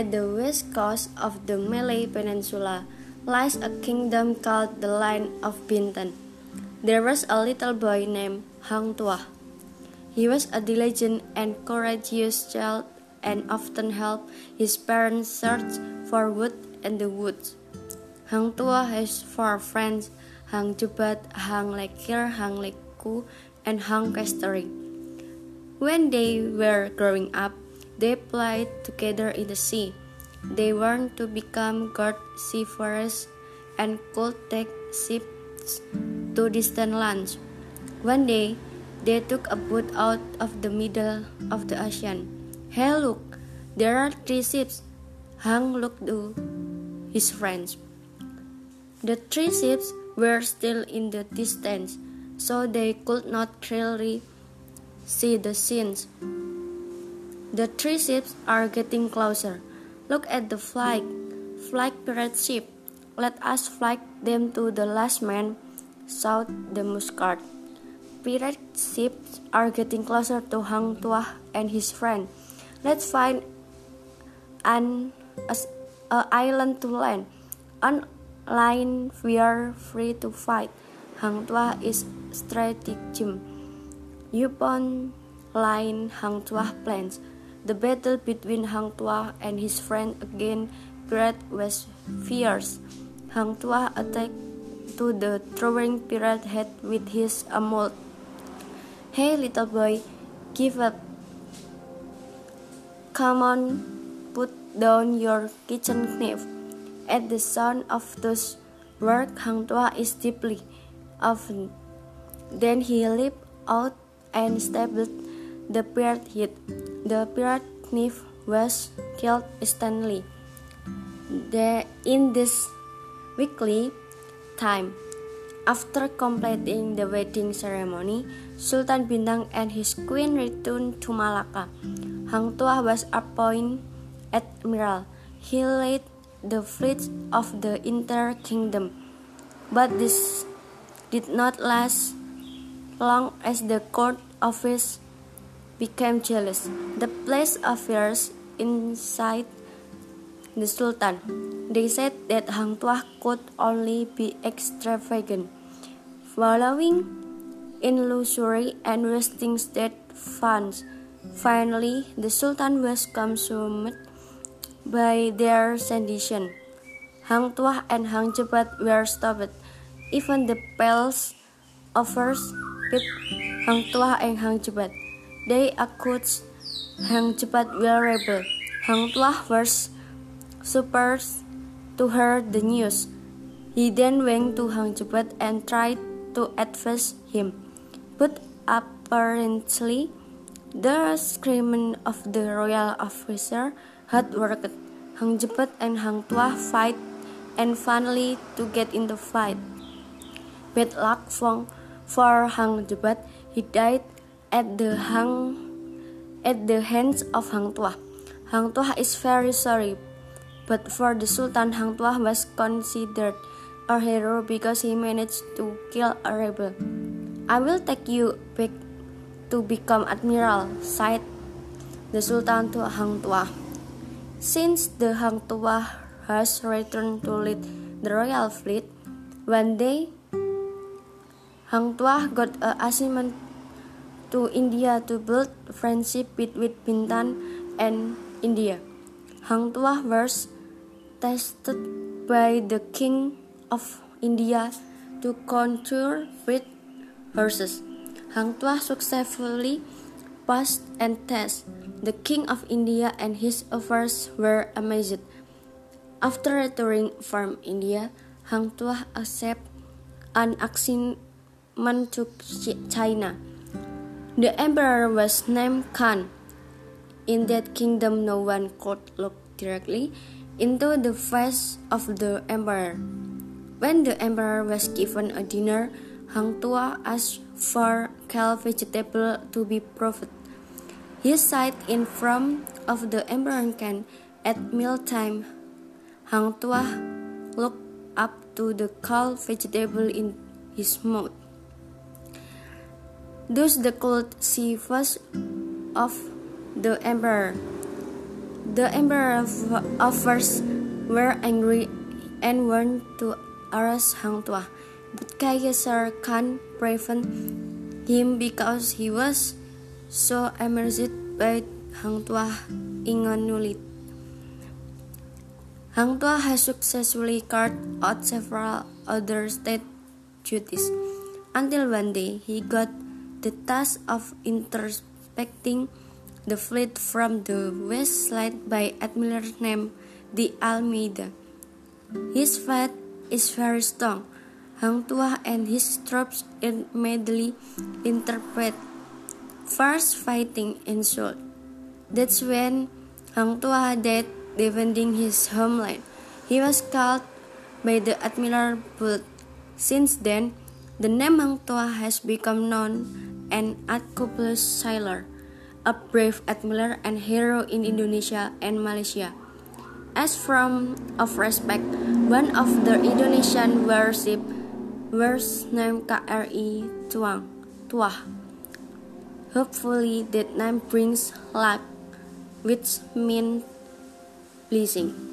At the west coast of the Malay Peninsula lies a kingdom called the Land of Bintan. There was a little boy named Hang Tuah. He was a diligent and courageous child and often helped his parents search for wood in the woods. Hang Tuah has four friends, Hang Jebat, Hang Lekir, Hang Lekiu, and Hang Kasturi. When they were growing up, they played together in the sea. They learned to become good seafarers and could take ships to distant lands. One day, they took a boat out of the middle of the ocean. Hey, look, there are three ships. Hang looked to his friends. The three ships were still in the distance, so they could not clearly see the scenes. The three ships are getting closer. Look at the flag, flag pirate ship. Let us flag them to the last man, shouted the Muscat. Pirate ships are getting closer to Hang Tuah and his friend. Let's find an a, a island to land. On line we are free to fight. Hang Tuah is stratagem. Upon line Hang Tuah plans. The battle between Hang Tuah and his friend against pirate was fierce. Hang Tuah attacked to the throwing pirate head with his amulet. Hey, little boy, give up. Come on, put down your kitchen knife. At the sound of those words, Hang Tuah is deeply offended. Then he leaped out and stabbed the pirate head. The pirate Knif was killed instantly. The, in this weekly time, after completing the wedding ceremony, Sultan Bintang and his queen returned to Malacca. Hang Tuah was appointed admiral. He led the fleet of the entire kingdom. But this did not last long as the court office became jealous. The place affairs inside the Sultan. They said that Hang Tuah could only be extravagant, following in luxury and wasting state funds. Finally, the Sultan was consumed by their sedition. Hang Tuah and Hang Jebat were stopped. Even the palace offers with Hang Tuah and Hang Jebat. They accused Hang Jebat were rebel. Hang Tuah was surprised to hear the news. He then went to Hang Jebat and tried to advise him, but apparently the screaming of the royal officer had worked. Hang Jebat and Hang Tuah fight and finally to get in the fight. With luck for, for Hang Jebat, he died at the hang at the hands of Hang Tuah. Hang Tuah is very sorry, but for the Sultan, Hang Tuah was considered a hero because he managed to kill a rebel. I will take you back to become admiral, said the Sultan to Hang Tuah. Since the Hang Tuah has returned to lead the royal fleet, one day Hang Tuah got a assignment to India to build friendship between Bintan and India. Hang Tuah was tested by the king of India to contour with horses. Hang Tuah successfully passed and test. The king of India and his offers were amazed. After returning from India, Hang Tuah accepted an assignment to China. The emperor was named Khan. In that kingdom, no one could look directly into the face of the emperor. When the emperor was given a dinner, Hang Tuah asked for kale vegetable to be provided. He sat in front of the emperor Khan at mealtime. Hang Tuah looked up to the kale vegetable in his mouth. Thus the cold sea was of the emperor. The emperor of offers were angry and wanted to arrest Hang Tuah, but Caesar can't prevent him because he was so amazed by Hang Tuah ingenuity. Hang Tuah has successfully carried out several other state duties, until one day he got the task of inspecting the fleet from the west led by admiral named De Almeida. His fleet is very strong. Hang Tuah and his troops immediately interpret first fighting ensued. That's when Hang Tuah died defending his homeland. He was killed by the admiral, but since then, the name Hang Tuah has become known an accomplished sailor, a brave admiral and hero in Indonesia and Malaysia. As from of respect, one of the Indonesian warship was named KRI Tuang, Tuah. Hopefully that name brings luck, which means blessing.